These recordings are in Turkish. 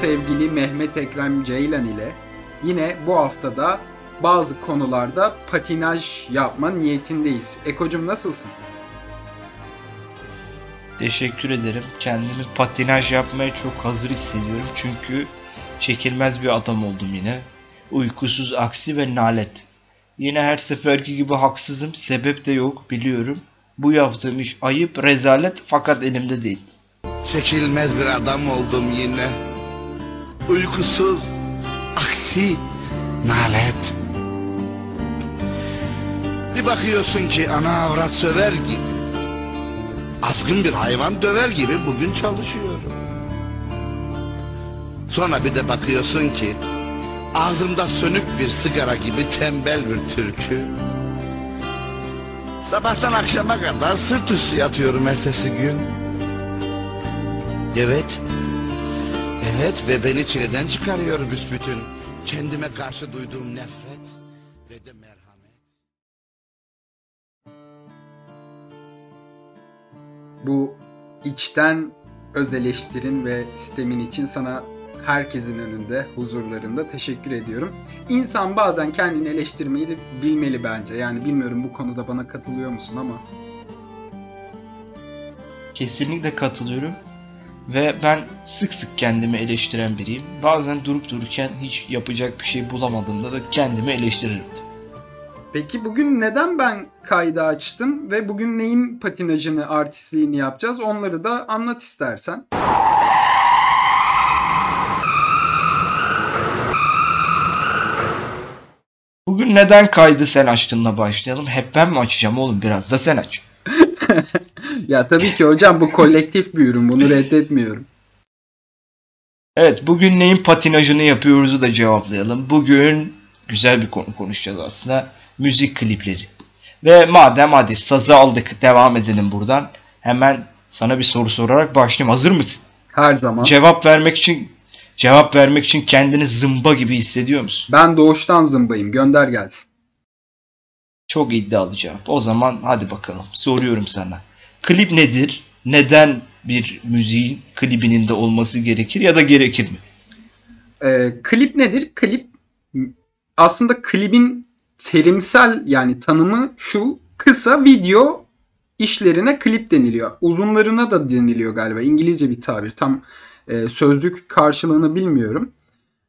sevgili Mehmet Ekrem Ceylan ile yine bu haftada bazı konularda patinaj yapma niyetindeyiz. Ekocum nasılsın? Teşekkür ederim. Kendimi patinaj yapmaya çok hazır hissediyorum. Çünkü çekilmez bir adam oldum yine. Uykusuz aksi ve nalet. Yine her seferki gibi haksızım. Sebep de yok biliyorum. Bu yaptığım iş ayıp, rezalet fakat elimde değil. Çekilmez bir adam oldum yine. Uykusuz, aksi, nalet. Bir bakıyorsun ki ana avrat söver gibi. Azgın bir hayvan döver gibi bugün çalışıyorum. Sonra bir de bakıyorsun ki ağzımda sönük bir sigara gibi tembel bir türkü. Sabahtan akşama kadar sırt üstü yatıyorum ertesi gün. Evet. Evet ve beni çileden çıkarıyor büsbütün. Kendime karşı duyduğum nefret ve de merhamet. Bu içten öz eleştirin ve sistemin için sana herkesin önünde, huzurlarında teşekkür ediyorum. İnsan bazen kendini eleştirmeyi de bilmeli bence. Yani bilmiyorum bu konuda bana katılıyor musun ama. Kesinlikle katılıyorum. Ve ben sık sık kendimi eleştiren biriyim. Bazen durup dururken hiç yapacak bir şey bulamadığımda da kendimi eleştiririm. Peki bugün neden ben kaydı açtım ve bugün neyin patinajını, artistliğini yapacağız onları da anlat istersen. Bugün neden kaydı sen açtığınla başlayalım. Hep ben mi açacağım oğlum biraz da sen aç. ya tabii ki hocam bu kolektif bir ürün bunu reddetmiyorum. Evet bugün neyin patinajını yapıyoruzu da cevaplayalım. Bugün güzel bir konu konuşacağız aslında. Müzik klipleri. Ve madem hadi sazı aldık devam edelim buradan. Hemen sana bir soru sorarak başlayayım. Hazır mısın? Her zaman. Cevap vermek için cevap vermek için kendini zımba gibi hissediyor musun? Ben doğuştan zımbayım. Gönder gelsin. Çok iddialı cevap. O zaman hadi bakalım. Soruyorum sana. Klip nedir? Neden bir müziğin klibinin de olması gerekir ya da gerekir mi? Ee, klip nedir? Klip aslında klibin terimsel yani tanımı şu kısa video işlerine klip deniliyor. Uzunlarına da deniliyor galiba. İngilizce bir tabir. Tam e, sözlük karşılığını bilmiyorum.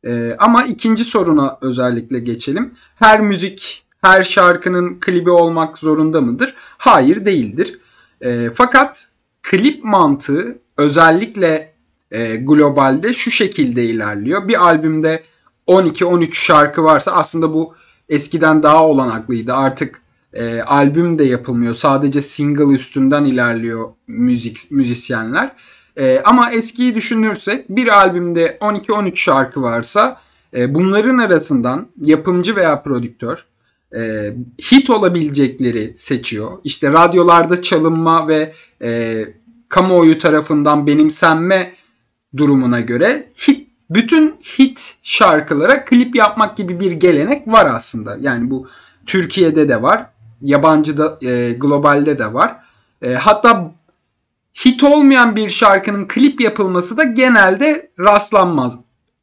E, ama ikinci soruna özellikle geçelim. Her müzik, her şarkının klibi olmak zorunda mıdır? Hayır değildir. E, fakat klip mantığı özellikle e, globalde şu şekilde ilerliyor. Bir albümde 12-13 şarkı varsa aslında bu eskiden daha olanaklıydı. Artık e, albüm de yapılmıyor. Sadece single üstünden ilerliyor müzik müzisyenler. E, ama eskiyi düşünürsek bir albümde 12-13 şarkı varsa e, bunların arasından yapımcı veya prodüktör e, hit olabilecekleri seçiyor. İşte radyolarda çalınma ve e, kamuoyu tarafından benimsenme durumuna göre hit bütün hit şarkılara klip yapmak gibi bir gelenek var aslında. Yani bu Türkiye'de de var, yabancıda, e, globalde de var. E, hatta hit olmayan bir şarkının klip yapılması da genelde rastlanmaz.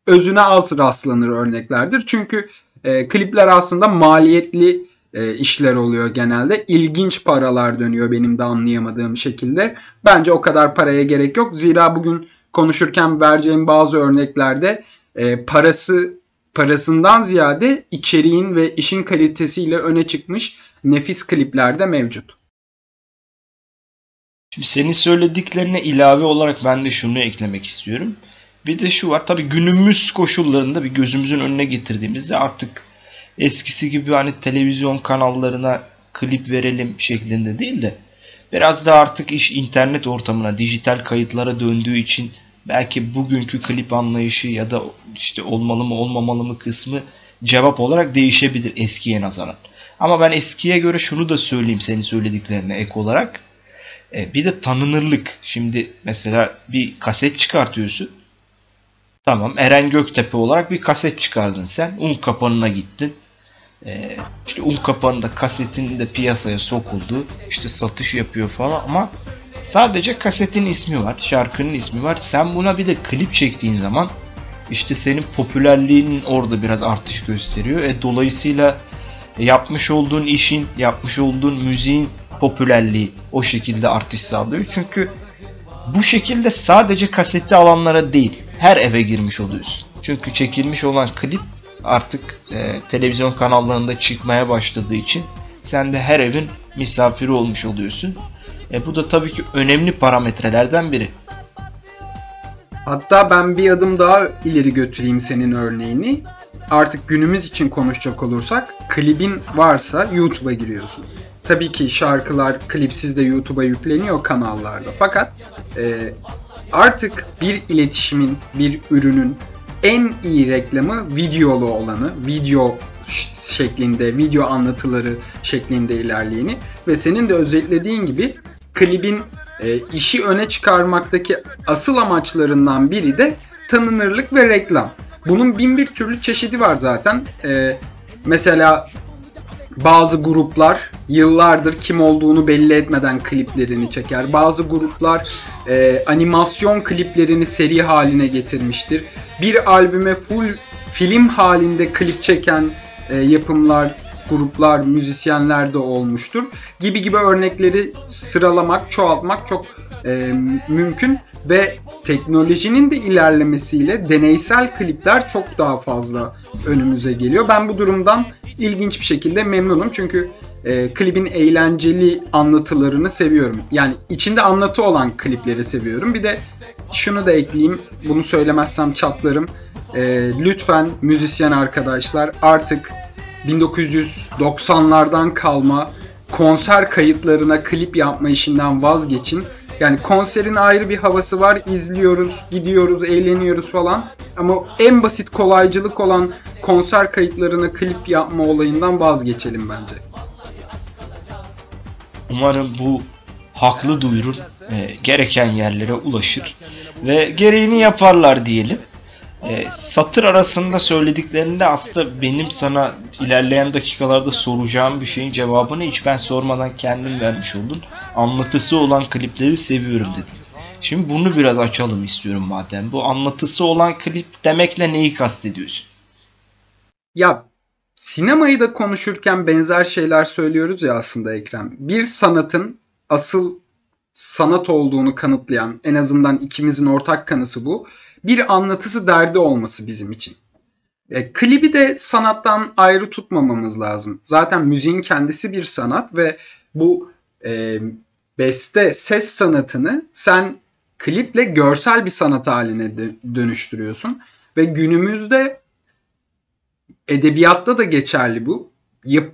Özüne az rastlanır örneklerdir. Çünkü e, klipler aslında maliyetli e, işler oluyor genelde. İlginç paralar dönüyor benim de anlayamadığım şekilde. Bence o kadar paraya gerek yok. Zira bugün konuşurken vereceğim bazı örneklerde e, parası parasından ziyade içeriğin ve işin kalitesiyle öne çıkmış nefis klipler de mevcut. Şimdi senin söylediklerine ilave olarak ben de şunu eklemek istiyorum. Bir de şu var tabii günümüz koşullarında bir gözümüzün önüne getirdiğimizde artık eskisi gibi hani televizyon kanallarına klip verelim şeklinde değil de biraz da artık iş internet ortamına, dijital kayıtlara döndüğü için belki bugünkü klip anlayışı ya da işte olmalı mı olmamalı mı kısmı cevap olarak değişebilir eskiye nazaran. Ama ben eskiye göre şunu da söyleyeyim senin söylediklerine ek olarak. E, bir de tanınırlık. Şimdi mesela bir kaset çıkartıyorsun. Tamam Eren Göktepe olarak bir kaset çıkardın sen. Un kapanına gittin. Ee, işte un kapanında kasetin de piyasaya sokuldu. İşte satış yapıyor falan ama sadece kasetin ismi var. Şarkının ismi var. Sen buna bir de klip çektiğin zaman işte senin popülerliğin orada biraz artış gösteriyor. E, dolayısıyla yapmış olduğun işin, yapmış olduğun müziğin popülerliği o şekilde artış sağlıyor. Çünkü bu şekilde sadece kaseti alanlara değil her eve girmiş oluyorsun. Çünkü çekilmiş olan klip artık e, televizyon kanallarında çıkmaya başladığı için sen de her evin misafiri olmuş oluyorsun. E, bu da tabii ki önemli parametrelerden biri. Hatta ben bir adım daha ileri götüreyim senin örneğini. Artık günümüz için konuşacak olursak klibin varsa YouTube'a giriyorsun. Tabii ki şarkılar klipsiz de YouTube'a yükleniyor kanallarda. Fakat e, artık bir iletişimin, bir ürünün en iyi reklamı videolu olanı, video şeklinde, video anlatıları şeklinde ilerleyeni ve senin de özetlediğin gibi klibin e, işi öne çıkarmaktaki asıl amaçlarından biri de tanınırlık ve reklam. Bunun bin bir türlü çeşidi var zaten. E, mesela bazı gruplar yıllardır kim olduğunu belli etmeden kliplerini çeker. Bazı gruplar e, animasyon kliplerini seri haline getirmiştir. Bir albüme full film halinde klip çeken e, yapımlar, gruplar, müzisyenler de olmuştur. Gibi gibi örnekleri sıralamak, çoğaltmak çok e, mümkün ve teknolojinin de ilerlemesiyle deneysel klipler çok daha fazla önümüze geliyor. Ben bu durumdan ilginç bir şekilde memnunum çünkü e, klibin eğlenceli anlatılarını seviyorum. Yani içinde anlatı olan klipleri seviyorum. Bir de şunu da ekleyeyim. Bunu söylemezsem çatlarım. E, lütfen müzisyen arkadaşlar artık 1990'lardan kalma konser kayıtlarına klip yapma işinden vazgeçin. Yani konserin ayrı bir havası var. İzliyoruz, gidiyoruz, eğleniyoruz falan. Ama en basit kolaycılık olan konser kayıtlarına klip yapma olayından vazgeçelim bence. Umarım bu haklı duyuru e, gereken yerlere ulaşır ve gereğini yaparlar diyelim. E, satır arasında söylediklerinde aslında benim sana ilerleyen dakikalarda soracağım bir şeyin cevabını hiç ben sormadan kendim vermiş oldun. Anlatısı olan klipleri seviyorum dedin. Şimdi bunu biraz açalım istiyorum madem. Bu anlatısı olan klip demekle neyi kastediyorsun? Ya sinemayı da konuşurken benzer şeyler söylüyoruz ya aslında Ekrem. Bir sanatın asıl sanat olduğunu kanıtlayan en azından ikimizin ortak kanısı bu. Bir anlatısı derdi olması bizim için. E, klibi de sanattan ayrı tutmamamız lazım. Zaten müziğin kendisi bir sanat ve bu e, beste ses sanatını sen kliple görsel bir sanat haline dönüştürüyorsun. Ve günümüzde edebiyatta da geçerli bu. Yap,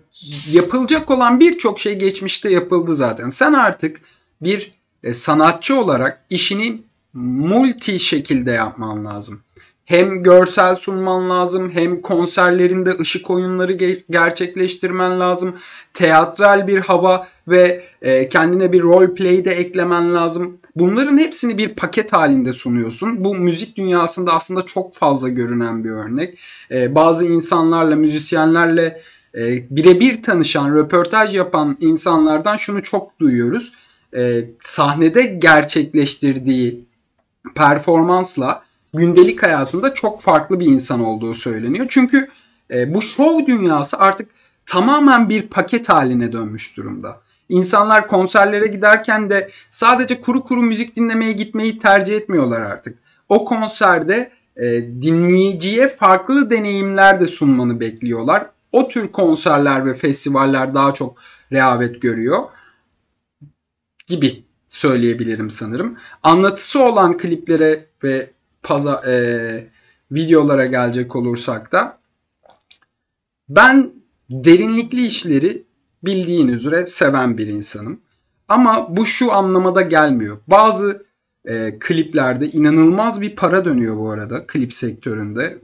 yapılacak olan birçok şey geçmişte yapıldı zaten. Sen artık bir e, sanatçı olarak işini multi şekilde yapman lazım. Hem görsel sunman lazım, hem konserlerinde ışık oyunları ge- gerçekleştirmen lazım. Teatral bir hava ve e, kendine bir role play de eklemen lazım. Bunların hepsini bir paket halinde sunuyorsun. Bu müzik dünyasında aslında çok fazla görünen bir örnek. E, bazı insanlarla, müzisyenlerle birebir tanışan, röportaj yapan insanlardan şunu çok duyuyoruz. E, sahnede gerçekleştirdiği performansla gündelik hayatında çok farklı bir insan olduğu söyleniyor. Çünkü e, bu show dünyası artık tamamen bir paket haline dönmüş durumda. İnsanlar konserlere giderken de sadece kuru kuru müzik dinlemeye gitmeyi tercih etmiyorlar artık. O konserde e, dinleyiciye farklı deneyimler de sunmanı bekliyorlar. O tür konserler ve festivaller daha çok rehavet görüyor gibi söyleyebilirim sanırım. Anlatısı olan kliplere ve paza, e, videolara gelecek olursak da ben derinlikli işleri bildiğin üzere seven bir insanım. Ama bu şu anlamada gelmiyor. Bazı e, kliplerde inanılmaz bir para dönüyor bu arada klip sektöründe.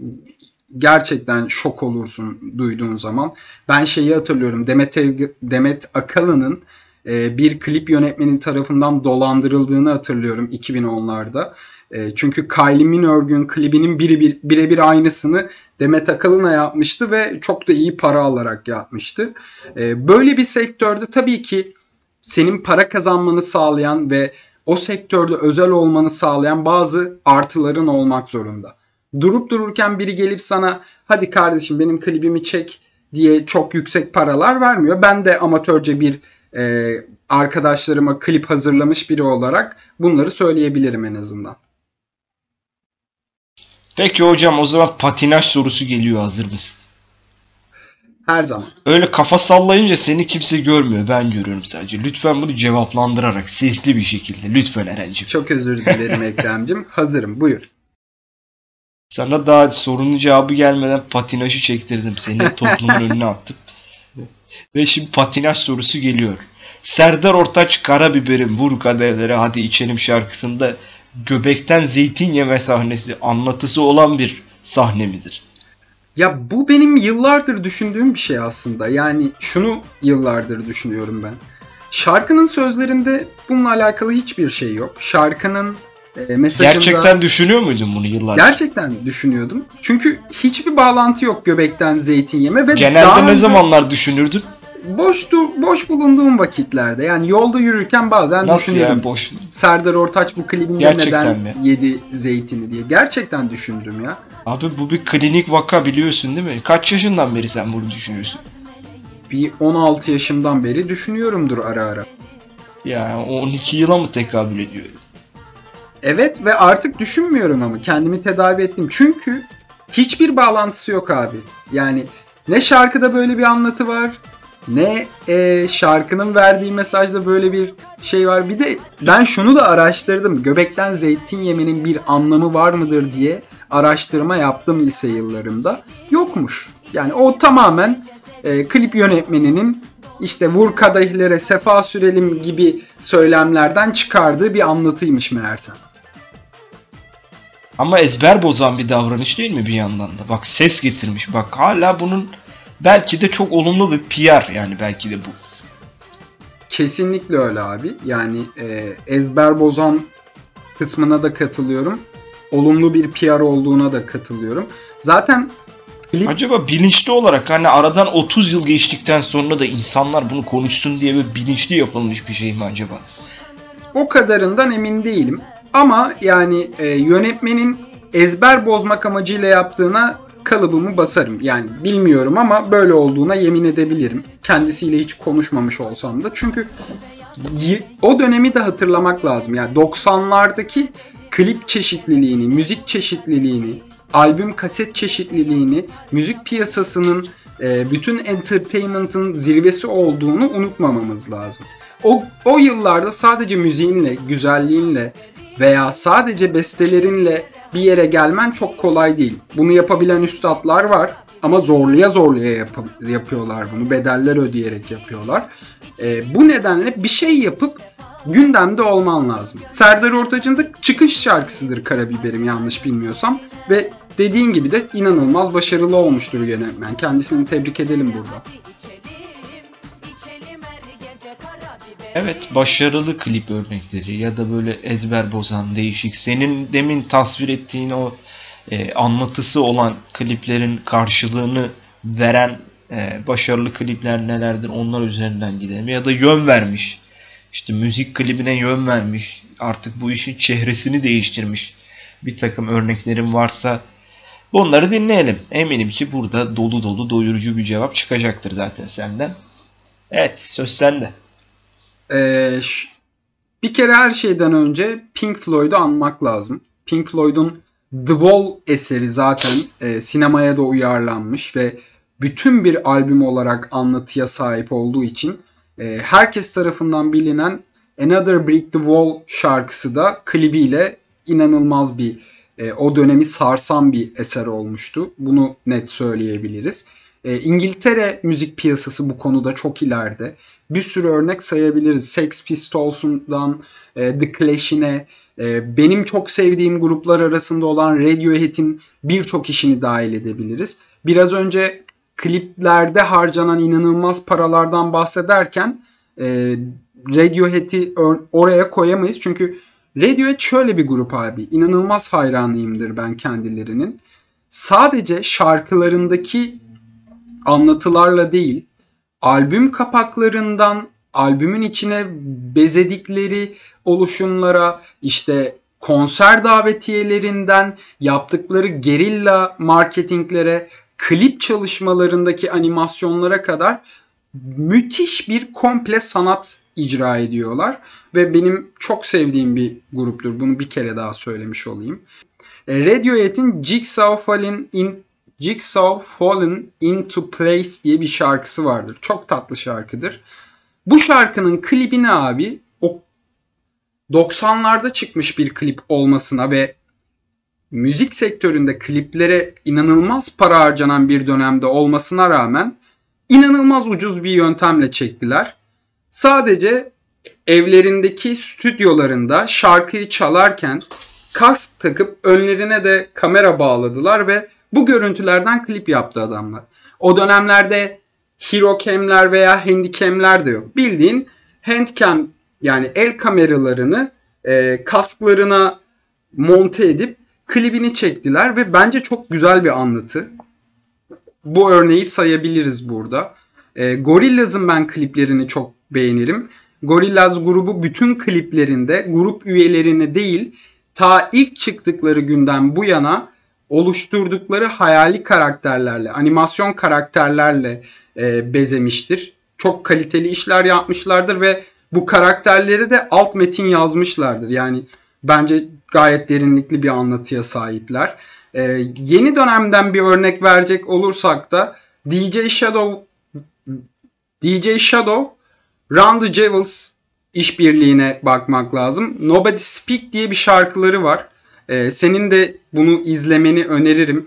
Gerçekten şok olursun duyduğun zaman. Ben şeyi hatırlıyorum. Demet, Demet Akalın'ın e, bir klip yönetmenin tarafından dolandırıldığını hatırlıyorum 2010'larda. E, çünkü Kylie Minogue'un klibinin birebir bire bir aynısını Demet Akalın'a yapmıştı ve çok da iyi para alarak yapmıştı. E, böyle bir sektörde tabii ki senin para kazanmanı sağlayan ve o sektörde özel olmanı sağlayan bazı artıların olmak zorunda. Durup dururken biri gelip sana hadi kardeşim benim klibimi çek diye çok yüksek paralar vermiyor. Ben de amatörce bir e, arkadaşlarıma klip hazırlamış biri olarak bunları söyleyebilirim en azından. Peki hocam o zaman patinaj sorusu geliyor hazır mısın? Her zaman. Öyle kafa sallayınca seni kimse görmüyor. Ben görüyorum sadece. Lütfen bunu cevaplandırarak sesli bir şekilde. Lütfen Eren'cim. Çok özür dilerim Ekrem'cim. Hazırım. Buyur. Sana daha sorunun cevabı gelmeden patinajı çektirdim. Seni toplumun önüne attım. Ve şimdi patinaj sorusu geliyor. Serdar Ortaç Karabiberim vur kadehlere hadi içelim şarkısında göbekten zeytin yeme sahnesi anlatısı olan bir sahne midir? Ya bu benim yıllardır düşündüğüm bir şey aslında. Yani şunu yıllardır düşünüyorum ben. Şarkının sözlerinde bununla alakalı hiçbir şey yok. Şarkının e, mesajında... Gerçekten düşünüyor muydun bunu yıllardır? Gerçekten düşünüyordum. Çünkü hiçbir bağlantı yok göbekten zeytin yeme ve Genelde ne önce... zamanlar düşünürdün? boştu, boş bulunduğum vakitlerde yani yolda yürürken bazen Nasıl düşünüyorum. yani boş? Serdar Ortaç bu klibinde Gerçekten neden mi? yedi zeytini diye. Gerçekten düşündüm ya. Abi bu bir klinik vaka biliyorsun değil mi? Kaç yaşından beri sen bunu düşünüyorsun? Bir 16 yaşımdan beri düşünüyorumdur ara ara. Ya 12 yıla mı tekabül ediyor? Evet ve artık düşünmüyorum ama kendimi tedavi ettim. Çünkü hiçbir bağlantısı yok abi. Yani ne şarkıda böyle bir anlatı var ne e, şarkının verdiği mesajda böyle bir şey var. Bir de ben şunu da araştırdım. Göbekten zeytin yemenin bir anlamı var mıdır diye araştırma yaptım lise yıllarımda. Yokmuş. Yani o tamamen e, klip yönetmeninin işte vur kadehlere sefa sürelim gibi söylemlerden çıkardığı bir anlatıymış meğerse. Ama ezber bozan bir davranış değil mi bir yandan da? Bak ses getirmiş. Bak hala bunun belki de çok olumlu bir PR yani belki de bu. Kesinlikle öyle abi. Yani e, ezber bozan kısmına da katılıyorum. Olumlu bir PR olduğuna da katılıyorum. Zaten klip... Acaba bilinçli olarak hani aradan 30 yıl geçtikten sonra da insanlar bunu konuşsun diye bir bilinçli yapılmış bir şey mi acaba? O kadarından emin değilim. Ama yani e, yönetmenin ezber bozmak amacıyla yaptığına kalıbımı basarım. Yani bilmiyorum ama böyle olduğuna yemin edebilirim. Kendisiyle hiç konuşmamış olsam da. Çünkü o dönemi de hatırlamak lazım. Yani 90'lardaki klip çeşitliliğini, müzik çeşitliliğini, albüm kaset çeşitliliğini, müzik piyasasının e, bütün entertainment'ın zirvesi olduğunu unutmamamız lazım. O, o yıllarda sadece müziğinle, güzelliğinle veya sadece bestelerinle bir yere gelmen çok kolay değil. Bunu yapabilen üstadlar var ama zorluya zorluya yap- yapıyorlar bunu. Bedeller ödeyerek yapıyorlar. E, bu nedenle bir şey yapıp gündemde olman lazım. Serdar Ortaç'ın da çıkış şarkısıdır Karabiberim yanlış bilmiyorsam. Ve dediğin gibi de inanılmaz başarılı olmuştur yönetmen. Kendisini tebrik edelim burada. Evet başarılı klip örnekleri ya da böyle ezber bozan değişik senin demin tasvir ettiğin o e, anlatısı olan kliplerin karşılığını veren e, başarılı klipler nelerdir onlar üzerinden gidelim ya da yön vermiş işte müzik klibine yön vermiş artık bu işin çehresini değiştirmiş bir takım örneklerin varsa bunları dinleyelim. Eminim ki burada dolu dolu doyurucu bir cevap çıkacaktır zaten senden. Evet söz sende. Ee, bir kere her şeyden önce Pink Floyd'u anmak lazım. Pink Floyd'un The Wall eseri zaten e, sinemaya da uyarlanmış ve bütün bir albüm olarak anlatıya sahip olduğu için e, herkes tarafından bilinen Another Brick the Wall şarkısı da klibiyle inanılmaz bir e, o dönemi sarsan bir eser olmuştu. Bunu net söyleyebiliriz. E, İngiltere müzik piyasası bu konuda çok ileride bir sürü örnek sayabiliriz. Sex Pistols'undan e, The Clash'ine e, benim çok sevdiğim gruplar arasında olan Radiohead'in birçok işini dahil edebiliriz. Biraz önce kliplerde harcanan inanılmaz paralardan bahsederken e, Radiohead'i oraya koyamayız. Çünkü Radiohead şöyle bir grup abi. İnanılmaz hayranıyımdır ben kendilerinin. Sadece şarkılarındaki anlatılarla değil, albüm kapaklarından albümün içine bezedikleri oluşumlara işte konser davetiyelerinden yaptıkları gerilla marketinglere, klip çalışmalarındaki animasyonlara kadar müthiş bir komple sanat icra ediyorlar ve benim çok sevdiğim bir gruptur. Bunu bir kere daha söylemiş olayım. E, Radiohead'in Jigsaw Fallen in Jigsaw Fallen into Place diye bir şarkısı vardır. Çok tatlı şarkıdır. Bu şarkının klibini abi o 90'larda çıkmış bir klip olmasına ve müzik sektöründe kliplere inanılmaz para harcanan bir dönemde olmasına rağmen inanılmaz ucuz bir yöntemle çektiler. Sadece evlerindeki stüdyolarında şarkıyı çalarken kask takıp önlerine de kamera bağladılar ve bu görüntülerden klip yaptı adamlar. O dönemlerde hero cam'ler veya handicam'ler de yok. Bildiğin handcam yani el kameralarını e, kasklarına monte edip klibini çektiler ve bence çok güzel bir anlatı. Bu örneği sayabiliriz burada. E, Gorillaz'ın ben kliplerini çok beğenirim. Gorillaz grubu bütün kliplerinde grup üyelerini değil ta ilk çıktıkları günden bu yana oluşturdukları hayali karakterlerle, animasyon karakterlerle e, bezemiştir. Çok kaliteli işler yapmışlardır ve bu karakterleri de alt metin yazmışlardır. Yani bence gayet derinlikli bir anlatıya sahipler. E, yeni dönemden bir örnek verecek olursak da DJ Shadow DJ Shadow Run the Jewels işbirliğine bakmak lazım. Nobody Speak diye bir şarkıları var. Ee, senin de bunu izlemeni öneririm.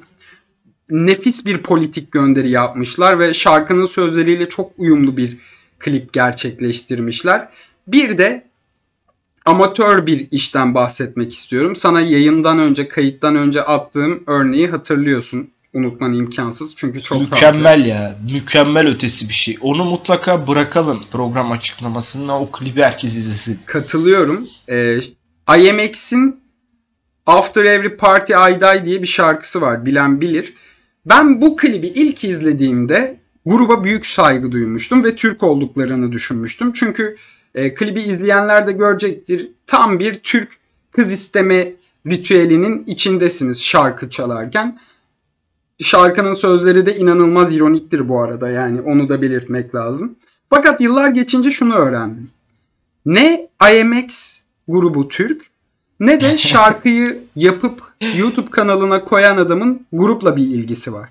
Nefis bir politik gönderi yapmışlar ve şarkının sözleriyle çok uyumlu bir klip gerçekleştirmişler. Bir de amatör bir işten bahsetmek istiyorum. Sana yayından önce, kayıttan önce attığım örneği hatırlıyorsun. Unutman imkansız çünkü çok Mükemmel taze. ya. Mükemmel ötesi bir şey. Onu mutlaka bırakalım program açıklamasında. O klibi herkes izlesin. Katılıyorum. Ee, IMX'in After Every Party I Die diye bir şarkısı var. Bilen bilir. Ben bu klibi ilk izlediğimde gruba büyük saygı duymuştum ve Türk olduklarını düşünmüştüm. Çünkü e, klibi izleyenler de görecektir. Tam bir Türk kız isteme ritüelinin içindesiniz şarkı çalarken. Şarkının sözleri de inanılmaz ironiktir bu arada yani onu da belirtmek lazım. Fakat yıllar geçince şunu öğrendim. Ne IMX grubu Türk ne de şarkıyı yapıp YouTube kanalına koyan adamın grupla bir ilgisi var.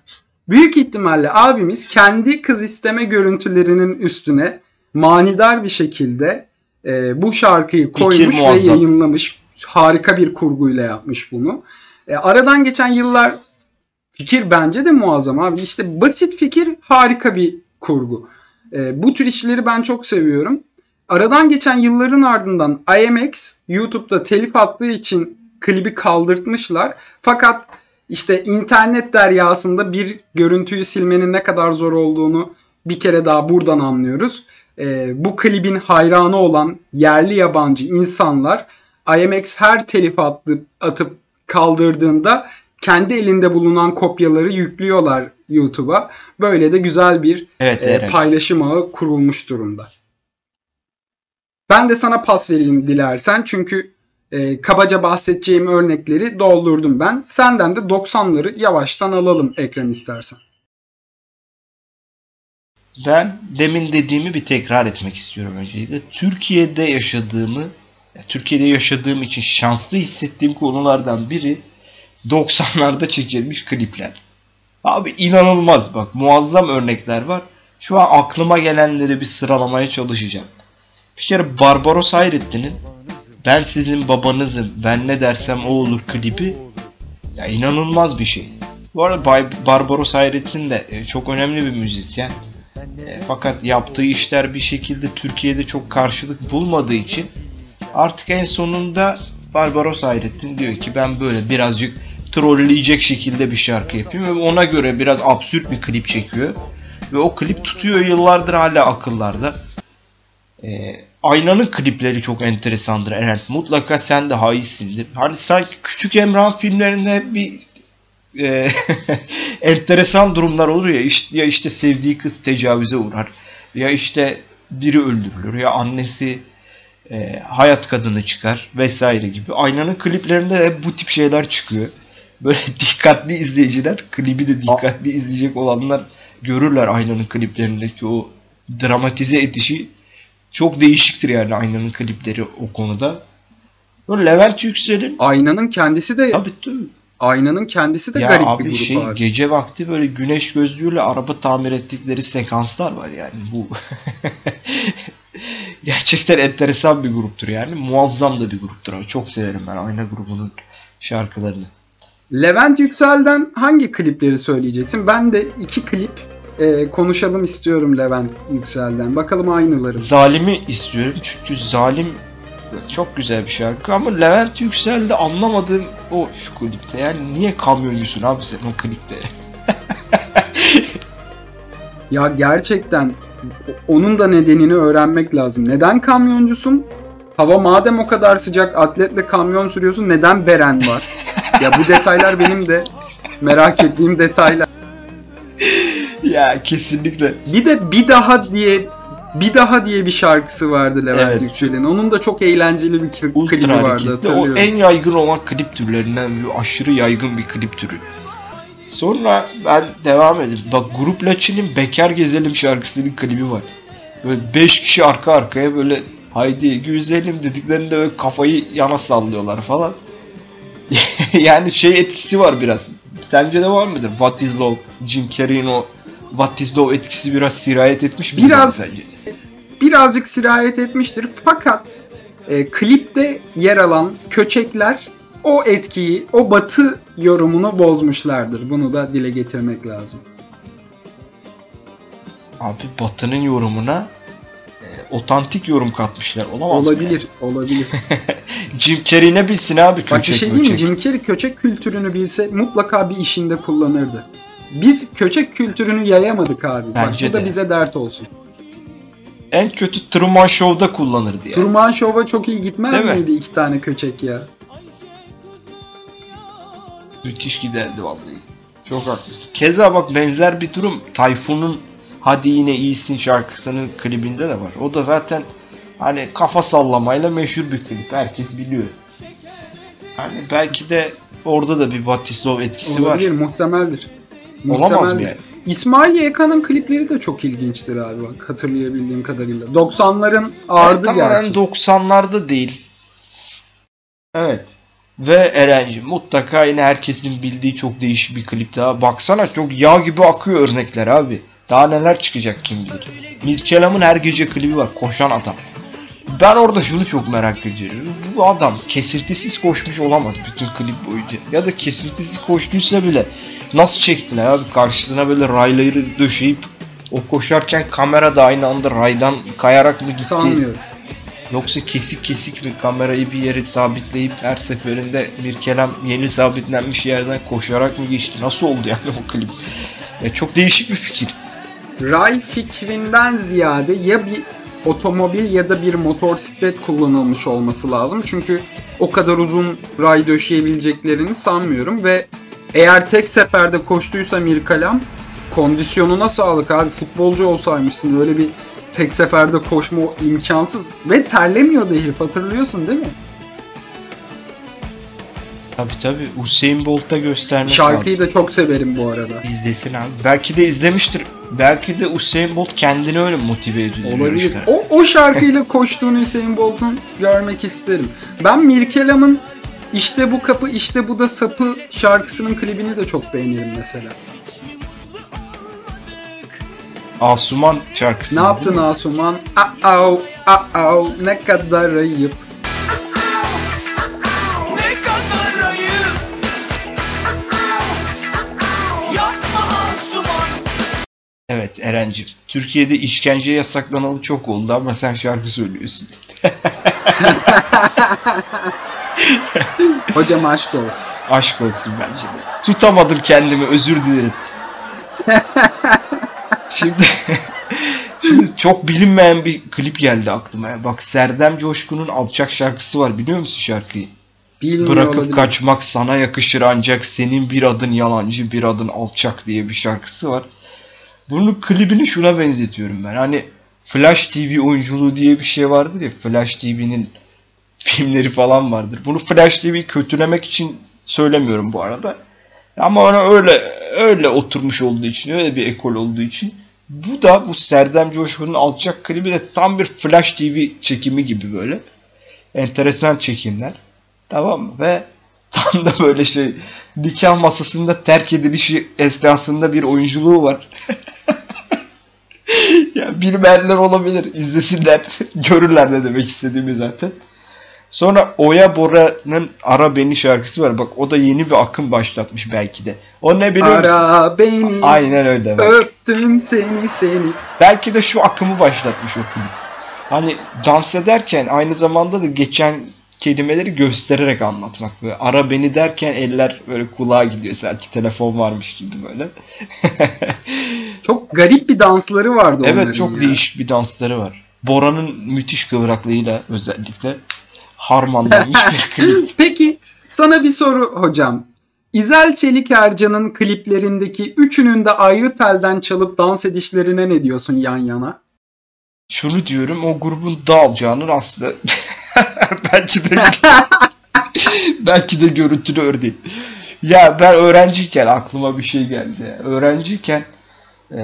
Büyük ihtimalle abimiz kendi kız isteme görüntülerinin üstüne manidar bir şekilde e, bu şarkıyı koymuş ve yayınlamış. Harika bir kurguyla yapmış bunu. E, aradan geçen yıllar fikir bence de muazzam abi. İşte basit fikir harika bir kurgu. E, bu tür işleri ben çok seviyorum. Aradan geçen yılların ardından IMX YouTube'da telif attığı için klibi kaldırtmışlar. Fakat işte internet deryasında bir görüntüyü silmenin ne kadar zor olduğunu bir kere daha buradan anlıyoruz. Ee, bu klibin hayranı olan yerli yabancı insanlar IMX her telif attı, atıp kaldırdığında kendi elinde bulunan kopyaları yüklüyorlar YouTube'a. Böyle de güzel bir evet, e, evet. paylaşım ağı kurulmuş durumda. Ben de sana pas vereyim dilersen çünkü e, kabaca bahsedeceğim örnekleri doldurdum ben. Senden de 90'ları yavaştan alalım ekran istersen. Ben demin dediğimi bir tekrar etmek istiyorum öncelikle. Türkiye'de yaşadığımı, Türkiye'de yaşadığım için şanslı hissettiğim konulardan biri 90'larda çekilmiş klipler. Abi inanılmaz bak muazzam örnekler var. Şu an aklıma gelenleri bir sıralamaya çalışacağım. Bir kere Barbaros Hayrettin'in Ben Sizin Babanızım, Ben Ne Dersem O Olur klibi ya inanılmaz bir şey. Bu arada Bay Barbaros Hayrettin de e, çok önemli bir müzisyen. E, fakat yaptığı işler bir şekilde Türkiye'de çok karşılık bulmadığı için artık en sonunda Barbaros Hayrettin diyor ki ben böyle birazcık trolleyecek şekilde bir şarkı yapayım ve ona göre biraz absürt bir klip çekiyor. Ve o klip tutuyor yıllardır hala akıllarda. E, Aynanın klipleri çok enteresandır Eren. Mutlaka sen de haissindir. Hani sanki Küçük Emrah filmlerinde hep bir e, enteresan durumlar olur ya. İşte, ya işte sevdiği kız tecavüze uğrar. Ya işte biri öldürülür. Ya annesi e, hayat kadını çıkar vesaire gibi. Aynanın kliplerinde de bu tip şeyler çıkıyor. Böyle dikkatli izleyiciler, klibi de dikkatli izleyecek olanlar görürler Aynanın kliplerindeki o dramatize edişi çok değişiktir yani Aynanın klipleri o konuda. Böyle Levent Yüksel'in Aynanın kendisi de tabii tabii. Aynanın kendisi de Ya garip abi bir grup şey abi. gece vakti böyle güneş gözlüğüyle araba tamir ettikleri sekanslar var yani bu gerçekten enteresan bir gruptur yani muazzam da bir gruptur abi çok severim ben Ayna grubunun şarkılarını. Levent Yüksel'den hangi klipleri söyleyeceksin? Ben de iki klip e, konuşalım istiyorum Levent Yüksel'den. Bakalım aynıları. Zalimi istiyorum çünkü Zalim çok güzel bir şarkı ama Levent Yüksel'de anlamadığım o şu klipte yani niye kamyoncusun abi sen o klipte? Ya gerçekten onun da nedenini öğrenmek lazım. Neden kamyoncusun? Hava madem o kadar sıcak atletle kamyon sürüyorsun neden beren var? ya bu detaylar benim de merak ettiğim detaylar. ya kesinlikle Bir de bir daha diye bir daha diye bir şarkısı vardı Levent Evet. Yüksel'in. Onun da çok eğlenceli bir kli- klibi ultra vardı hareketli. O hatırlıyorum. en yaygın olan klip türlerinden bir aşırı yaygın bir klip türü. Sonra ben devam edeyim. Bak Grup Laçin'in Bekar Gezelim şarkısının klibi var. Böyle 5 kişi arka arkaya böyle haydi güzelim dediklerinde böyle kafayı yana sallıyorlar falan. yani şey etkisi var biraz. Sence de var mıdır? What is Love? Jim Carrey'in o Love etkisi biraz sirayet etmiş mi? Biraz. sence? birazcık sirayet etmiştir. Fakat e, klipte yer alan köçekler o etkiyi, o batı yorumunu bozmuşlardır. Bunu da dile getirmek lazım. Abi Batı'nın yorumuna e, otantik yorum katmışlar. Olamaz mı olabilir, olabilir. yani? Jim Carrey ne bilsin abi Bak köçek şey diyeyim mi? Jim Carrey köçek kültürünü bilse mutlaka bir işinde kullanırdı. Biz köçek kültürünü yayamadık abi. Bence Bak bu da de. bize dert olsun. En kötü Truman Show'da kullanırdı yani. Truman Show'a çok iyi gitmez Değil mi? miydi iki tane köçek ya? Müthiş giderdi vallahi. Çok haklısın. Keza bak benzer bir durum Tayfun'un Hadi Yine İyisin şarkısının klibinde de var. O da zaten hani kafa sallamayla meşhur bir klip. Herkes biliyor. Hani belki de orada da bir Vatislav etkisi Olabilir, var. muhtemeldir. Olamaz mı yani? İsmail YK'nın klipleri de çok ilginçtir abi bak hatırlayabildiğim kadarıyla. 90'ların ağırdı tamamen gerçi. 90'larda değil. Evet. Ve Erenci mutlaka yine herkesin bildiği çok değişik bir klip daha. Baksana çok yağ gibi akıyor örnekler abi. Daha neler çıkacak kim bilir. Mirkelam'ın her gece klibi var. Koşan adam. Ben orada şunu çok merak ediyorum. Bu adam kesintisiz koşmuş olamaz bütün klip boyunca. Ya da kesintisiz koştuysa bile nasıl çektiler abi karşısına böyle rayları döşeyip o koşarken kamera da aynı anda raydan kayarak mı gitti? Sanmıyorum. Yoksa kesik kesik mi kamerayı bir yere sabitleyip her seferinde Mirkelem yeni sabitlenmiş yerden koşarak mı geçti? Nasıl oldu yani o klip? Ya çok değişik bir fikir. Ray fikrinden ziyade ya bir otomobil ya da bir motosiklet kullanılmış olması lazım. Çünkü o kadar uzun ray döşeyebileceklerini sanmıyorum ve eğer tek seferde koştuysa Mirkalam kondisyonuna sağlık abi. Futbolcu olsaymışsın öyle bir tek seferde koşma imkansız ve terlemiyordu herif hatırlıyorsun değil mi? Tabi tabi Usain Bolt'ta göstermek Şarkıyı lazım. da çok severim bu arada. İzlesin abi. Belki de izlemiştir. Belki de Usain Bolt kendini öyle motive ediyor. Olabilir. O, o şarkıyla koştuğunu Hüseyin Bolt'un görmek isterim. Ben Mirkelam'ın İşte Bu Kapı İşte Bu Da Sapı şarkısının klibini de çok beğenirim mesela. Asuman şarkısı. Ne yaptın Asuman? Aa, aa, ne kadar ayıp. Evet Eren'cim. Türkiye'de işkence yasaklanalı çok oldu ama sen şarkı söylüyorsun. Hocam aşk olsun. Aşk olsun bence de. Tutamadım kendimi özür dilerim. Şimdi Şimdi çok bilinmeyen bir klip geldi aklıma. ya. Bak Serdem Coşkun'un Alçak şarkısı var biliyor musun şarkıyı? Bilmiyor Bırakıp olabilir. kaçmak sana yakışır ancak senin bir adın yalancı bir adın alçak diye bir şarkısı var. Bunun klibini şuna benzetiyorum ben. Hani Flash TV oyunculuğu diye bir şey vardır ya. Flash TV'nin filmleri falan vardır. Bunu Flash TV kötülemek için söylemiyorum bu arada. Ama ona öyle öyle oturmuş olduğu için, öyle bir ekol olduğu için bu da bu Serdem Coşkun'un alçak klibi de tam bir Flash TV çekimi gibi böyle. Enteresan çekimler. Tamam mı? Ve tam da böyle şey nikah masasında terk edilişi esnasında bir oyunculuğu var. ya bilmeyenler olabilir. izlesinler. Görürler ne demek istediğimi zaten. Sonra Oya Bora'nın Ara Beni şarkısı var. Bak o da yeni bir akım başlatmış belki de. O ne biliyor musun? Ara beni. Aynen öyle. Bak. Öptüm seni seni. Belki de şu akımı başlatmış o klip. Hani dans ederken aynı zamanda da geçen kelimeleri göstererek anlatmak. Böyle ara beni derken eller böyle kulağa gidiyor. Sanki telefon varmış gibi böyle. Çok garip bir dansları vardı onların evet çok ya. değişik bir dansları var. Bora'nın müthiş kıvraklığıyla özellikle harmanlanmış bir klip. Peki sana bir soru hocam. İzel Çelik Ercan'ın kliplerindeki üçünün de ayrı telden çalıp dans edişlerine ne diyorsun yan yana? Şunu diyorum o grubun dağılacağının aslında belki de belki de görüntülü örneği. Ya ben öğrenciyken aklıma bir şey geldi. Öğrenciyken e,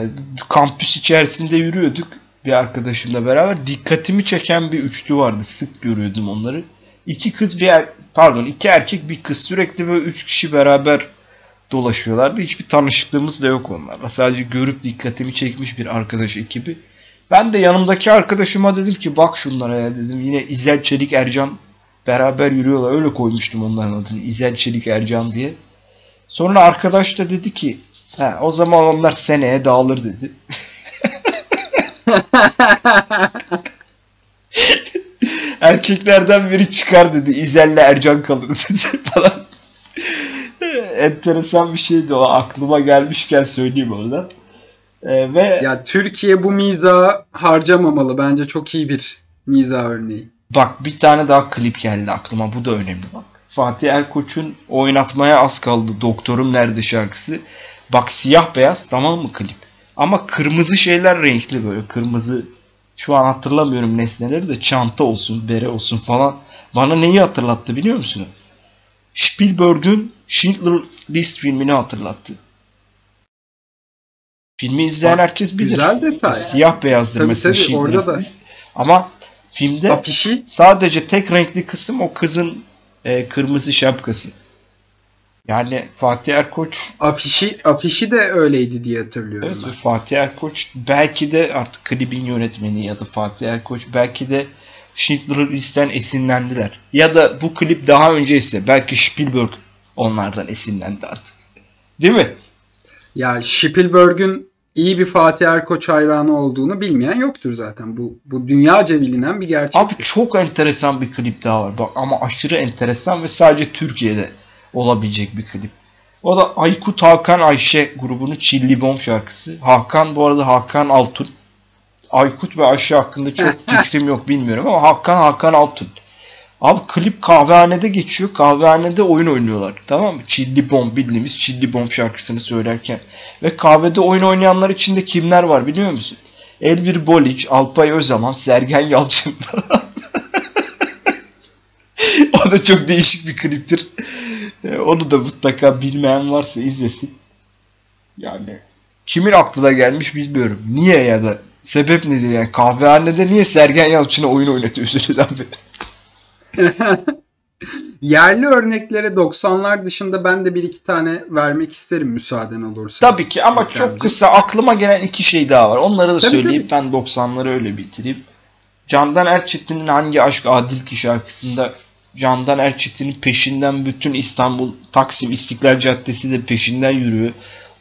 kampüs içerisinde yürüyorduk bir arkadaşımla beraber. Dikkatimi çeken bir üçlü vardı. Sık görüyordum onları. İki kız bir er, pardon iki erkek bir kız sürekli böyle üç kişi beraber dolaşıyorlardı. Hiçbir tanışıklığımız da yok onlarla. Sadece görüp dikkatimi çekmiş bir arkadaş ekibi. Ben de yanımdaki arkadaşıma dedim ki bak şunlara ya dedim. Yine İzel Çelik Ercan beraber yürüyorlar. Öyle koymuştum onların adını. İzel Çelik Ercan diye. Sonra arkadaş da dedi ki He, o zaman onlar seneye dağılır dedi. Erkeklerden biri çıkar dedi. İzel'le Ercan kalır dedi falan. Enteresan bir şeydi o. Aklıma gelmişken söyleyeyim orada. Ee, ve Ya Türkiye bu miza harcamamalı. Bence çok iyi bir miza örneği. bak bir tane daha klip geldi aklıma. Bu da önemli bak. Fatih Erkoç'un oynatmaya az kaldı. Doktorum Nerede şarkısı. Bak siyah beyaz tamam mı klip? Ama kırmızı şeyler renkli böyle. Kırmızı şu an hatırlamıyorum nesneleri de çanta olsun, bere olsun falan. Bana neyi hatırlattı biliyor musun? Spielberg'ün Schindler List filmini hatırlattı. Filmi izleyen herkes bilir. güzel detay. Siyah beyazdır Tabii, mesela tabii, orada da. Ama filmde Afişi sadece tek renkli kısım o kızın e, kırmızı şapkası. Yani Fatih Erkoç afişi afişi de öyleydi diye hatırlıyorum Evet, ben. Fatih Erkoç belki de artık klibin yönetmeni ya da Fatih Erkoç belki de Schindler List'ten esinlendiler. Ya da bu klip daha önce ise belki Spielberg onlardan esinlendi artık. Değil mi? Ya Spielberg'ün iyi bir Fatih Erkoç hayranı olduğunu bilmeyen yoktur zaten. Bu bu dünyaca bilinen bir gerçek. Abi çok enteresan bir klip daha var. Bak ama aşırı enteresan ve sadece Türkiye'de olabilecek bir klip. O da Aykut Hakan Ayşe grubunun Çilli Bomb şarkısı. Hakan bu arada Hakan Altun. Aykut ve Ayşe hakkında çok fikrim yok bilmiyorum ama Hakan Hakan Altun. Abi klip kahvehanede geçiyor. Kahvehanede oyun oynuyorlar. Tamam mı? Çilli Bomb bildiğimiz Çilli Bomb şarkısını söylerken. Ve kahvede oyun oynayanlar içinde kimler var biliyor musun? Elvir Boliç, Alpay Özaman, Sergen Yalçın. o da çok değişik bir kliptir. E, Onu da mutlaka bilmeyen varsa izlesin. Yani kimin aklına gelmiş bilmiyorum. Niye ya da sebep nedir yani kahvehanede niye Sergen Yalçın'a oyun oynatıyorsunuz abi? Yerli örneklere 90'lar dışında ben de bir iki tane vermek isterim müsaaden olursa. Tabii ki ama çok kısa aklıma gelen iki şey daha var. Onları da Tabii, söyleyip ben 90'ları öyle bitireyim. Candan Erçetin'in Hangi Aşk Adil Ki şarkısında Candan Erçetin'in peşinden bütün İstanbul Taksim İstiklal Caddesi de peşinden yürüyor.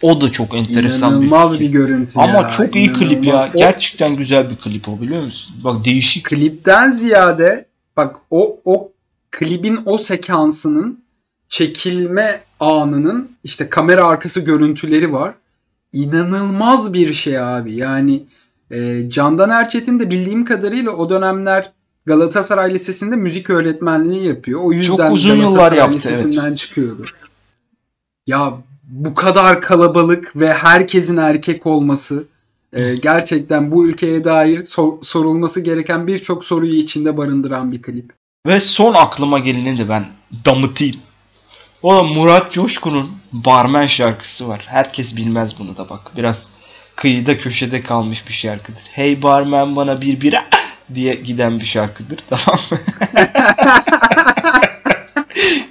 O da çok enteresan bir İnanılmaz fikir. bir görüntü Ama ya. çok iyi klip ya. İnanılmaz. O Gerçekten güzel bir klip o biliyor musun? Bak değişik. klipten ziyade bak o o klibin o sekansının çekilme anının işte kamera arkası görüntüleri var. İnanılmaz bir şey abi. Yani e, Candan Erçetin de bildiğim kadarıyla o dönemler Galatasaray Lisesi'nde müzik öğretmenliği yapıyor. O yüzden Çok uzun yıllar Galatasaray yaptı, Lisesi'nden çıkıyordu. Ya bu kadar kalabalık ve herkesin erkek olması Ee, gerçekten bu ülkeye dair sor- sorulması gereken birçok soruyu içinde barındıran bir klip. Ve son aklıma geleni de ben damıtayım. O da Murat Coşkun'un Barmen şarkısı var. Herkes bilmez bunu da bak. Biraz kıyıda köşede kalmış bir şarkıdır. Hey barmen bana bir bira diye giden bir şarkıdır. Tamam mı?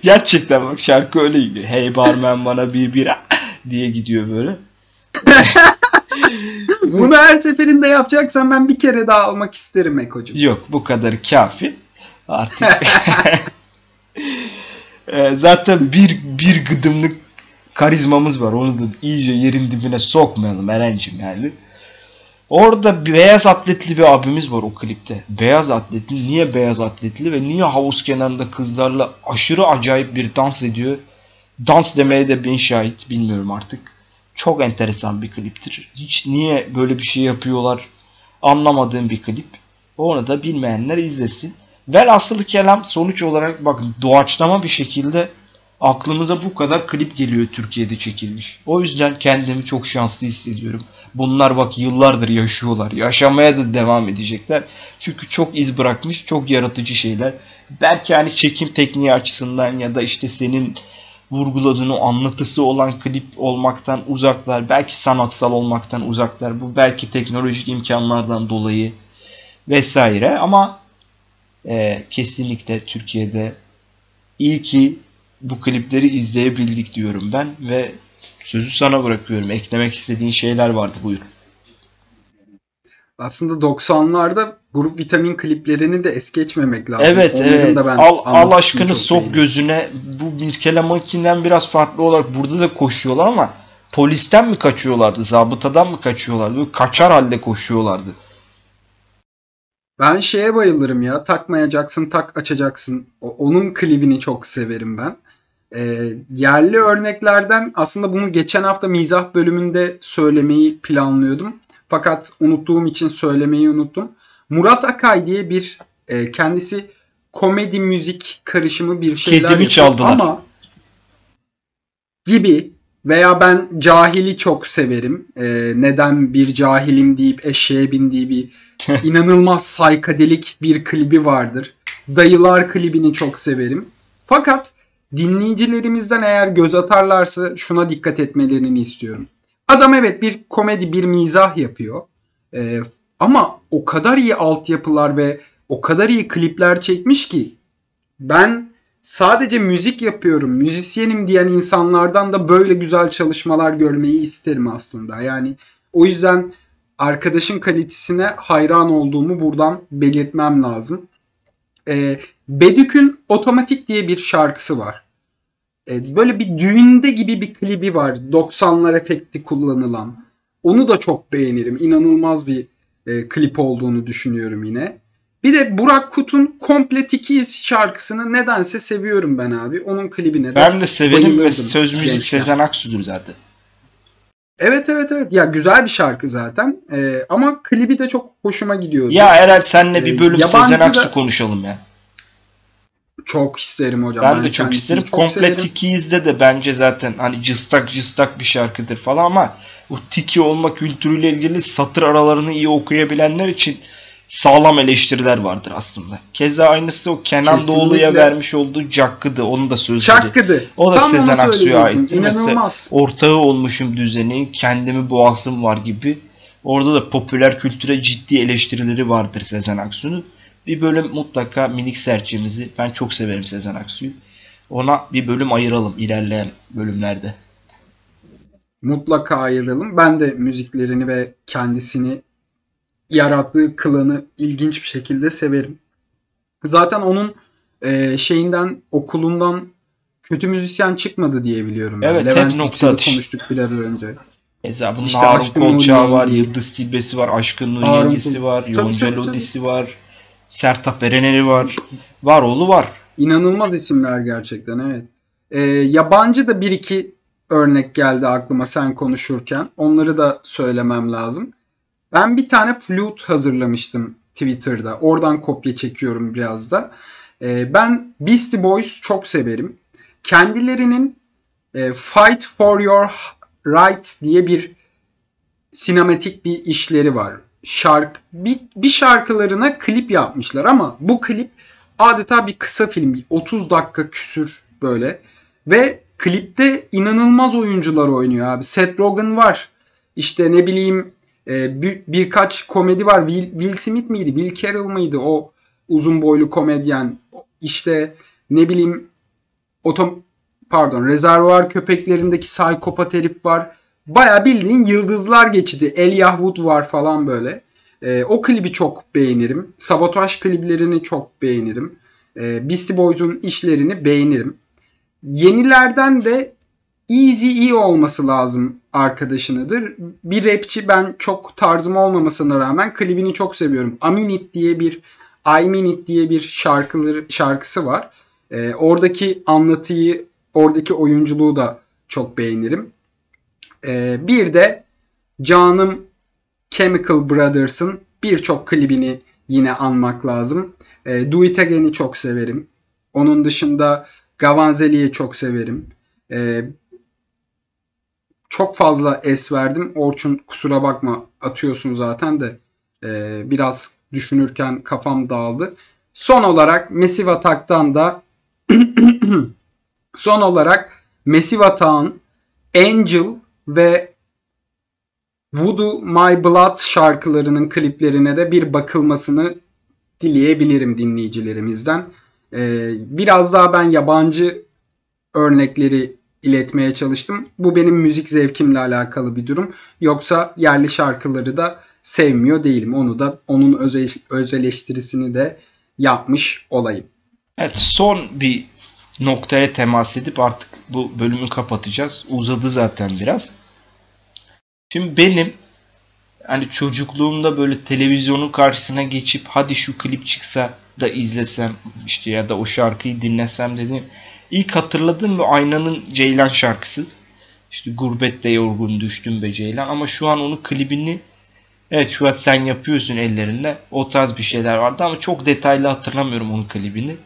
Gerçekten bak şarkı öyle gidiyor. Hey barmen bana bir bira diye gidiyor böyle. Bunu her seferinde yapacaksan ben bir kere daha almak isterim Eko'cum. Yok bu kadar kafi. Artık Ee, zaten bir bir gıdımlık karizmamız var. Onu da iyice yerin dibine sokmayalım Eren'cim yani. Orada beyaz atletli bir abimiz var o klipte. Beyaz atletli. Niye beyaz atletli ve niye havuz kenarında kızlarla aşırı acayip bir dans ediyor? Dans demeye de bin şahit bilmiyorum artık. Çok enteresan bir kliptir. Hiç niye böyle bir şey yapıyorlar anlamadığım bir klip. Onu da bilmeyenler izlesin. Velhasılı kelam sonuç olarak bakın doğaçlama bir şekilde aklımıza bu kadar klip geliyor Türkiye'de çekilmiş. O yüzden kendimi çok şanslı hissediyorum. Bunlar bak yıllardır yaşıyorlar. Yaşamaya da devam edecekler. Çünkü çok iz bırakmış, çok yaratıcı şeyler. Belki hani çekim tekniği açısından ya da işte senin vurguladığın o anlatısı olan klip olmaktan uzaklar. Belki sanatsal olmaktan uzaklar. Bu belki teknolojik imkanlardan dolayı vesaire ama e, kesinlikle Türkiye'de iyi ki bu klipleri izleyebildik diyorum ben ve sözü sana bırakıyorum. Eklemek istediğin şeyler vardı buyur. Aslında 90'larda grup vitamin kliplerini de es geçmemek lazım. Evet Onların evet. da ben al, al aşkını sok beğeniyorum. gözüne. Bu Mirkelemankinden biraz farklı olarak burada da koşuyorlar ama polisten mi kaçıyorlardı? Zabıtadan mı kaçıyorlardı? Böyle kaçar halde koşuyorlardı. Ben şeye bayılırım ya. Takmayacaksın, tak açacaksın. O- onun klibini çok severim ben. Ee, yerli örneklerden aslında bunu geçen hafta mizah bölümünde söylemeyi planlıyordum. Fakat unuttuğum için söylemeyi unuttum. Murat Akay diye bir e, kendisi komedi müzik karışımı bir şeyler Kedimi yapıyor. çaldılar. Ama gibi veya ben cahili çok severim. Ee, neden bir cahilim deyip eşeğe bindiği bir inanılmaz saykadelik bir klibi vardır. Dayılar klibini çok severim. Fakat dinleyicilerimizden eğer göz atarlarsa şuna dikkat etmelerini istiyorum. Adam evet bir komedi, bir mizah yapıyor. Ee, ama o kadar iyi altyapılar ve o kadar iyi klipler çekmiş ki ben sadece müzik yapıyorum, müzisyenim diyen insanlardan da böyle güzel çalışmalar görmeyi isterim aslında. Yani o yüzden arkadaşın kalitesine hayran olduğumu buradan belirtmem lazım. Ee, Bedük'ün Otomatik diye bir şarkısı var. Ee, böyle bir düğünde gibi bir klibi var. 90'lar efekti kullanılan. Onu da çok beğenirim. İnanılmaz bir e, klip olduğunu düşünüyorum yine. Bir de Burak Kut'un Komple Tikiyiz şarkısını nedense seviyorum ben abi. Onun klibine de Ben de severim ve söz müzik gençken. Sezen Aksu'dur zaten. Evet evet evet. Ya güzel bir şarkı zaten. Ee, ama klibi de çok hoşuma gidiyordu. Ya Eren senle bir Ee, bölüm yabancı Sezen da- Aksu konuşalım ya. Çok isterim hocam. Ben de çok kendisini isterim. çok Komple. Tiki'yizde de bence zaten hani cıstak cıstak bir şarkıdır falan ama o Tiki olma kültürüyle ilgili satır aralarını iyi okuyabilenler için sağlam eleştiriler vardır aslında. Keza aynısı o Kenan Kesinlikle. Doğulu'ya vermiş olduğu Cakkı'dı. Onun da sözleri. Çakkıdı. O da Tam Sezen Aksu'ya aitti. Mesela ortağı olmuşum düzeni, kendimi boğasım var gibi. Orada da popüler kültüre ciddi eleştirileri vardır Sezen Aksu'nun. Bir bölüm mutlaka minik serçemizi, ben çok severim Sezen Aksu'yu. Ona bir bölüm ayıralım ilerleyen bölümlerde. Mutlaka ayıralım. Ben de müziklerini ve kendisini yarattığı klanı ilginç bir şekilde severim. Zaten onun e, şeyinden okulundan kötü müzisyen çıkmadı diye biliyorum. Evet, hep Levent nokta konuştuk biraz önce. Mesela bunun İşte Harun Kolçağı var. Yıldız Tilbesi var, Aşkın Nur Kul- var, Yonca. Lodisi var, Sertab Erener'i var. Var oğlu var. İnanılmaz isimler gerçekten evet. Ee, yabancı da bir iki örnek geldi aklıma sen konuşurken. Onları da söylemem lazım. Ben bir tane flute hazırlamıştım Twitter'da. Oradan kopya çekiyorum biraz da. Ee, ben Beastie Boys çok severim. Kendilerinin e, Fight for Your Right diye bir sinematik bir işleri var. Şark bir, bir şarkılarına klip yapmışlar ama bu klip adeta bir kısa film. 30 dakika küsür böyle. Ve klipte inanılmaz oyuncular oynuyor abi. Seth Rogen var. İşte ne bileyim e, bir, birkaç komedi var. Will, Will Smith miydi? Will Carroll mıydı? O uzun boylu komedyen. İşte ne bileyim otom pardon rezervuar köpeklerindeki psikopat herif var. Baya bildiğin yıldızlar geçidi. Elijah Wood var falan böyle. E, o klibi çok beğenirim. Sabotaj kliplerini çok beğenirim. E, Beastie Boys'un işlerini beğenirim. Yenilerden de Easy E olması lazım arkadaşınıdır. Bir rapçi ben çok tarzım olmamasına rağmen klibini çok seviyorum. Aminit diye bir I Mean It diye bir şarkıları, şarkısı var. E, oradaki anlatıyı, oradaki oyunculuğu da çok beğenirim. E, bir de canım Chemical Brothers'ın birçok klibini yine anmak lazım. E, Do It Again'i çok severim. Onun dışında Gavanzeli'yi çok severim. E, çok fazla es verdim. Orçun kusura bakma atıyorsun zaten de e, biraz düşünürken kafam dağıldı. Son olarak Massive Attack'tan da son olarak Massive Attack'ın Angel ve Voodoo My Blood şarkılarının kliplerine de bir bakılmasını dileyebilirim dinleyicilerimizden. Ee, biraz daha ben yabancı örnekleri iletmeye çalıştım. Bu benim müzik zevkimle alakalı bir durum. Yoksa yerli şarkıları da sevmiyor değilim. Onu da onun öz, eleştirisini de yapmış olayım. Evet son bir noktaya temas edip artık bu bölümü kapatacağız. Uzadı zaten biraz. Şimdi benim hani çocukluğumda böyle televizyonun karşısına geçip hadi şu klip çıksa da izlesem işte ya da o şarkıyı dinlesem dedim. İlk hatırladığım bu Aynanın Ceylan şarkısı. İşte gurbette yorgun düştüm be Ceylan ama şu an onun klibini evet şu an sen yapıyorsun ellerinle o tarz bir şeyler vardı ama çok detaylı hatırlamıyorum onun klibini.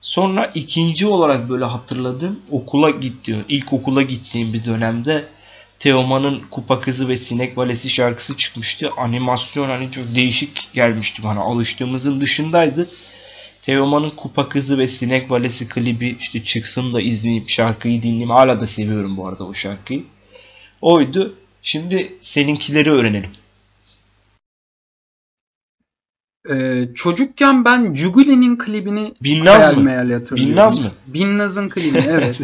Sonra ikinci olarak böyle hatırladığım okula gittiğim, ilk okula gittiğim bir dönemde Teoman'ın Kupa Kızı ve Sinek Valesi şarkısı çıkmıştı. Animasyon hani çok değişik gelmişti bana. Alıştığımızın dışındaydı. Teoman'ın Kupa Kızı ve Sinek Valesi klibi işte çıksın da izleyip şarkıyı dinleyeyim. Hala da seviyorum bu arada o şarkıyı. Oydu. Şimdi seninkileri öğrenelim. Ee, çocukken ben Juguli'nin klibini Binnaz hayal mı? meyal hatırlıyorum. Binnaz mı? Binnaz'ın klibi evet.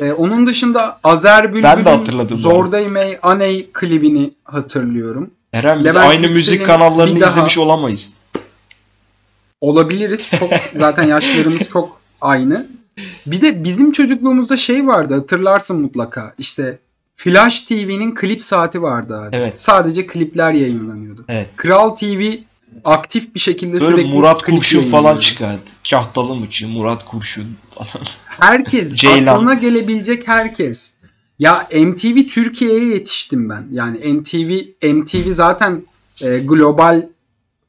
ee, onun dışında Azer Bülbül'ün. Zorday May Aney klibini hatırlıyorum. Eren biz Levent aynı müzik kanallarını daha- izlemiş olamayız. Olabiliriz. Çok zaten yaşlarımız çok aynı. Bir de bizim çocukluğumuzda şey vardı hatırlarsın mutlaka. İşte Flash TV'nin klip saati vardı abi. Evet. Sadece klipler yayınlanıyordu. Evet. Kral TV aktif bir şekilde Böyle sürekli Murat Kurşun falan çıkardı. Kahtalı mıçı, Murat Kurşun falan. Herkes, Ceylan. aklına gelebilecek herkes. Ya MTV Türkiye'ye yetiştim ben. Yani MTV MTV zaten e, global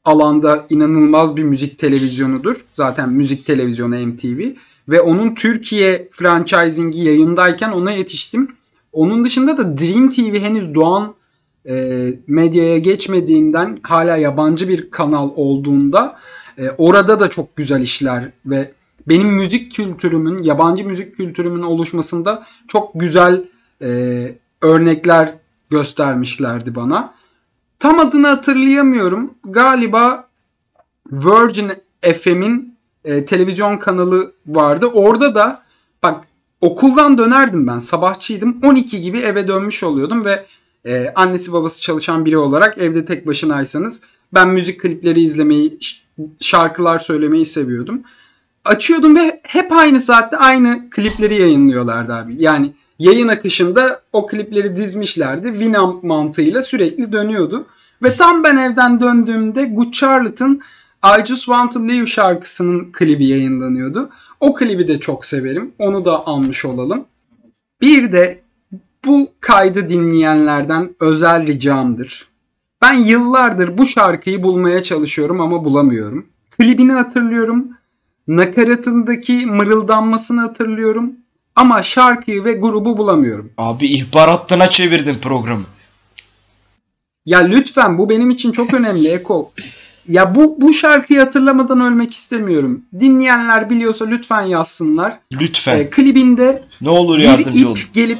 alanda inanılmaz bir müzik televizyonudur. Zaten müzik televizyonu MTV ve onun Türkiye franchising'i yayındayken ona yetiştim. Onun dışında da Dream TV henüz doğan e, medyaya geçmediğinden hala yabancı bir kanal olduğunda e, orada da çok güzel işler ve benim müzik kültürümün, yabancı müzik kültürümün oluşmasında çok güzel e, örnekler göstermişlerdi bana. Tam adını hatırlayamıyorum. Galiba Virgin FM'in e, televizyon kanalı vardı. Orada da bak okuldan dönerdim ben. Sabahçıydım. 12 gibi eve dönmüş oluyordum ve e, annesi babası çalışan biri olarak evde tek başınaysanız ben müzik klipleri izlemeyi, şarkılar söylemeyi seviyordum. Açıyordum ve hep aynı saatte aynı klipleri yayınlıyorlardı abi. Yani yayın akışında o klipleri dizmişlerdi. Winamp mantığıyla sürekli dönüyordu. Ve tam ben evden döndüğümde Good Charlotte'ın I Just Want to Live şarkısının klibi yayınlanıyordu. O klibi de çok severim. Onu da almış olalım. Bir de bu kaydı dinleyenlerden özel ricamdır. Ben yıllardır bu şarkıyı bulmaya çalışıyorum ama bulamıyorum. Klibini hatırlıyorum. Nakaratındaki mırıldanmasını hatırlıyorum. Ama şarkıyı ve grubu bulamıyorum. Abi ihbar hattına çevirdin programı. Ya lütfen bu benim için çok önemli Eko. Ya bu bu şarkıyı hatırlamadan ölmek istemiyorum. Dinleyenler biliyorsa lütfen yazsınlar. Lütfen. Ee, klibinde ne olur bir yardımcı ip olun. gelip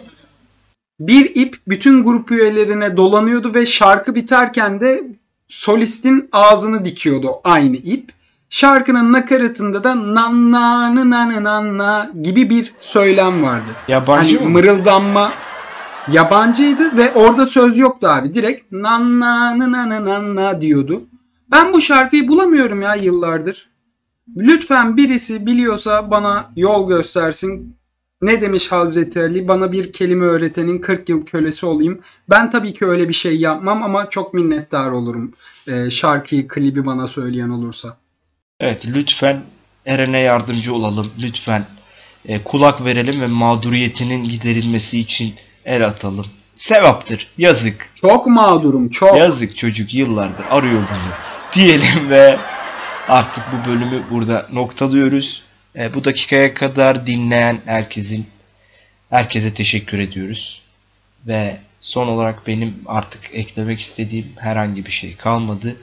bir ip bütün grup üyelerine dolanıyordu ve şarkı biterken de solistin ağzını dikiyordu aynı ip. Şarkının nakaratında da nanna nanna nanna gibi bir söylem vardı. Yabancı Hani mı? mırıldanma yabancıydı ve orada söz yoktu abi. Direkt nanna nanna nanna diyordu. Ben bu şarkıyı bulamıyorum ya yıllardır. Lütfen birisi biliyorsa bana yol göstersin. Ne demiş Hazreti Ali? Bana bir kelime öğretenin 40 yıl kölesi olayım. Ben tabii ki öyle bir şey yapmam ama çok minnettar olurum. Ee, şarkıyı, klibi bana söyleyen olursa. Evet lütfen Eren'e yardımcı olalım. Lütfen e, kulak verelim ve mağduriyetinin giderilmesi için el atalım. Sevaptır. Yazık. Çok mağdurum, çok. Yazık çocuk yıllardır arıyor bunu. Diyelim ve artık bu bölümü burada noktalıyoruz. E, bu dakikaya kadar dinleyen herkesin herkese teşekkür ediyoruz. Ve son olarak benim artık eklemek istediğim herhangi bir şey kalmadı.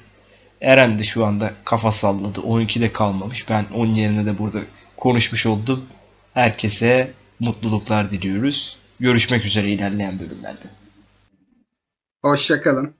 Eren de şu anda kafa salladı. 12'de kalmamış. Ben onun yerine de burada konuşmuş oldum. Herkese mutluluklar diliyoruz. Görüşmek üzere ilerleyen bölümlerde. Hoşçakalın.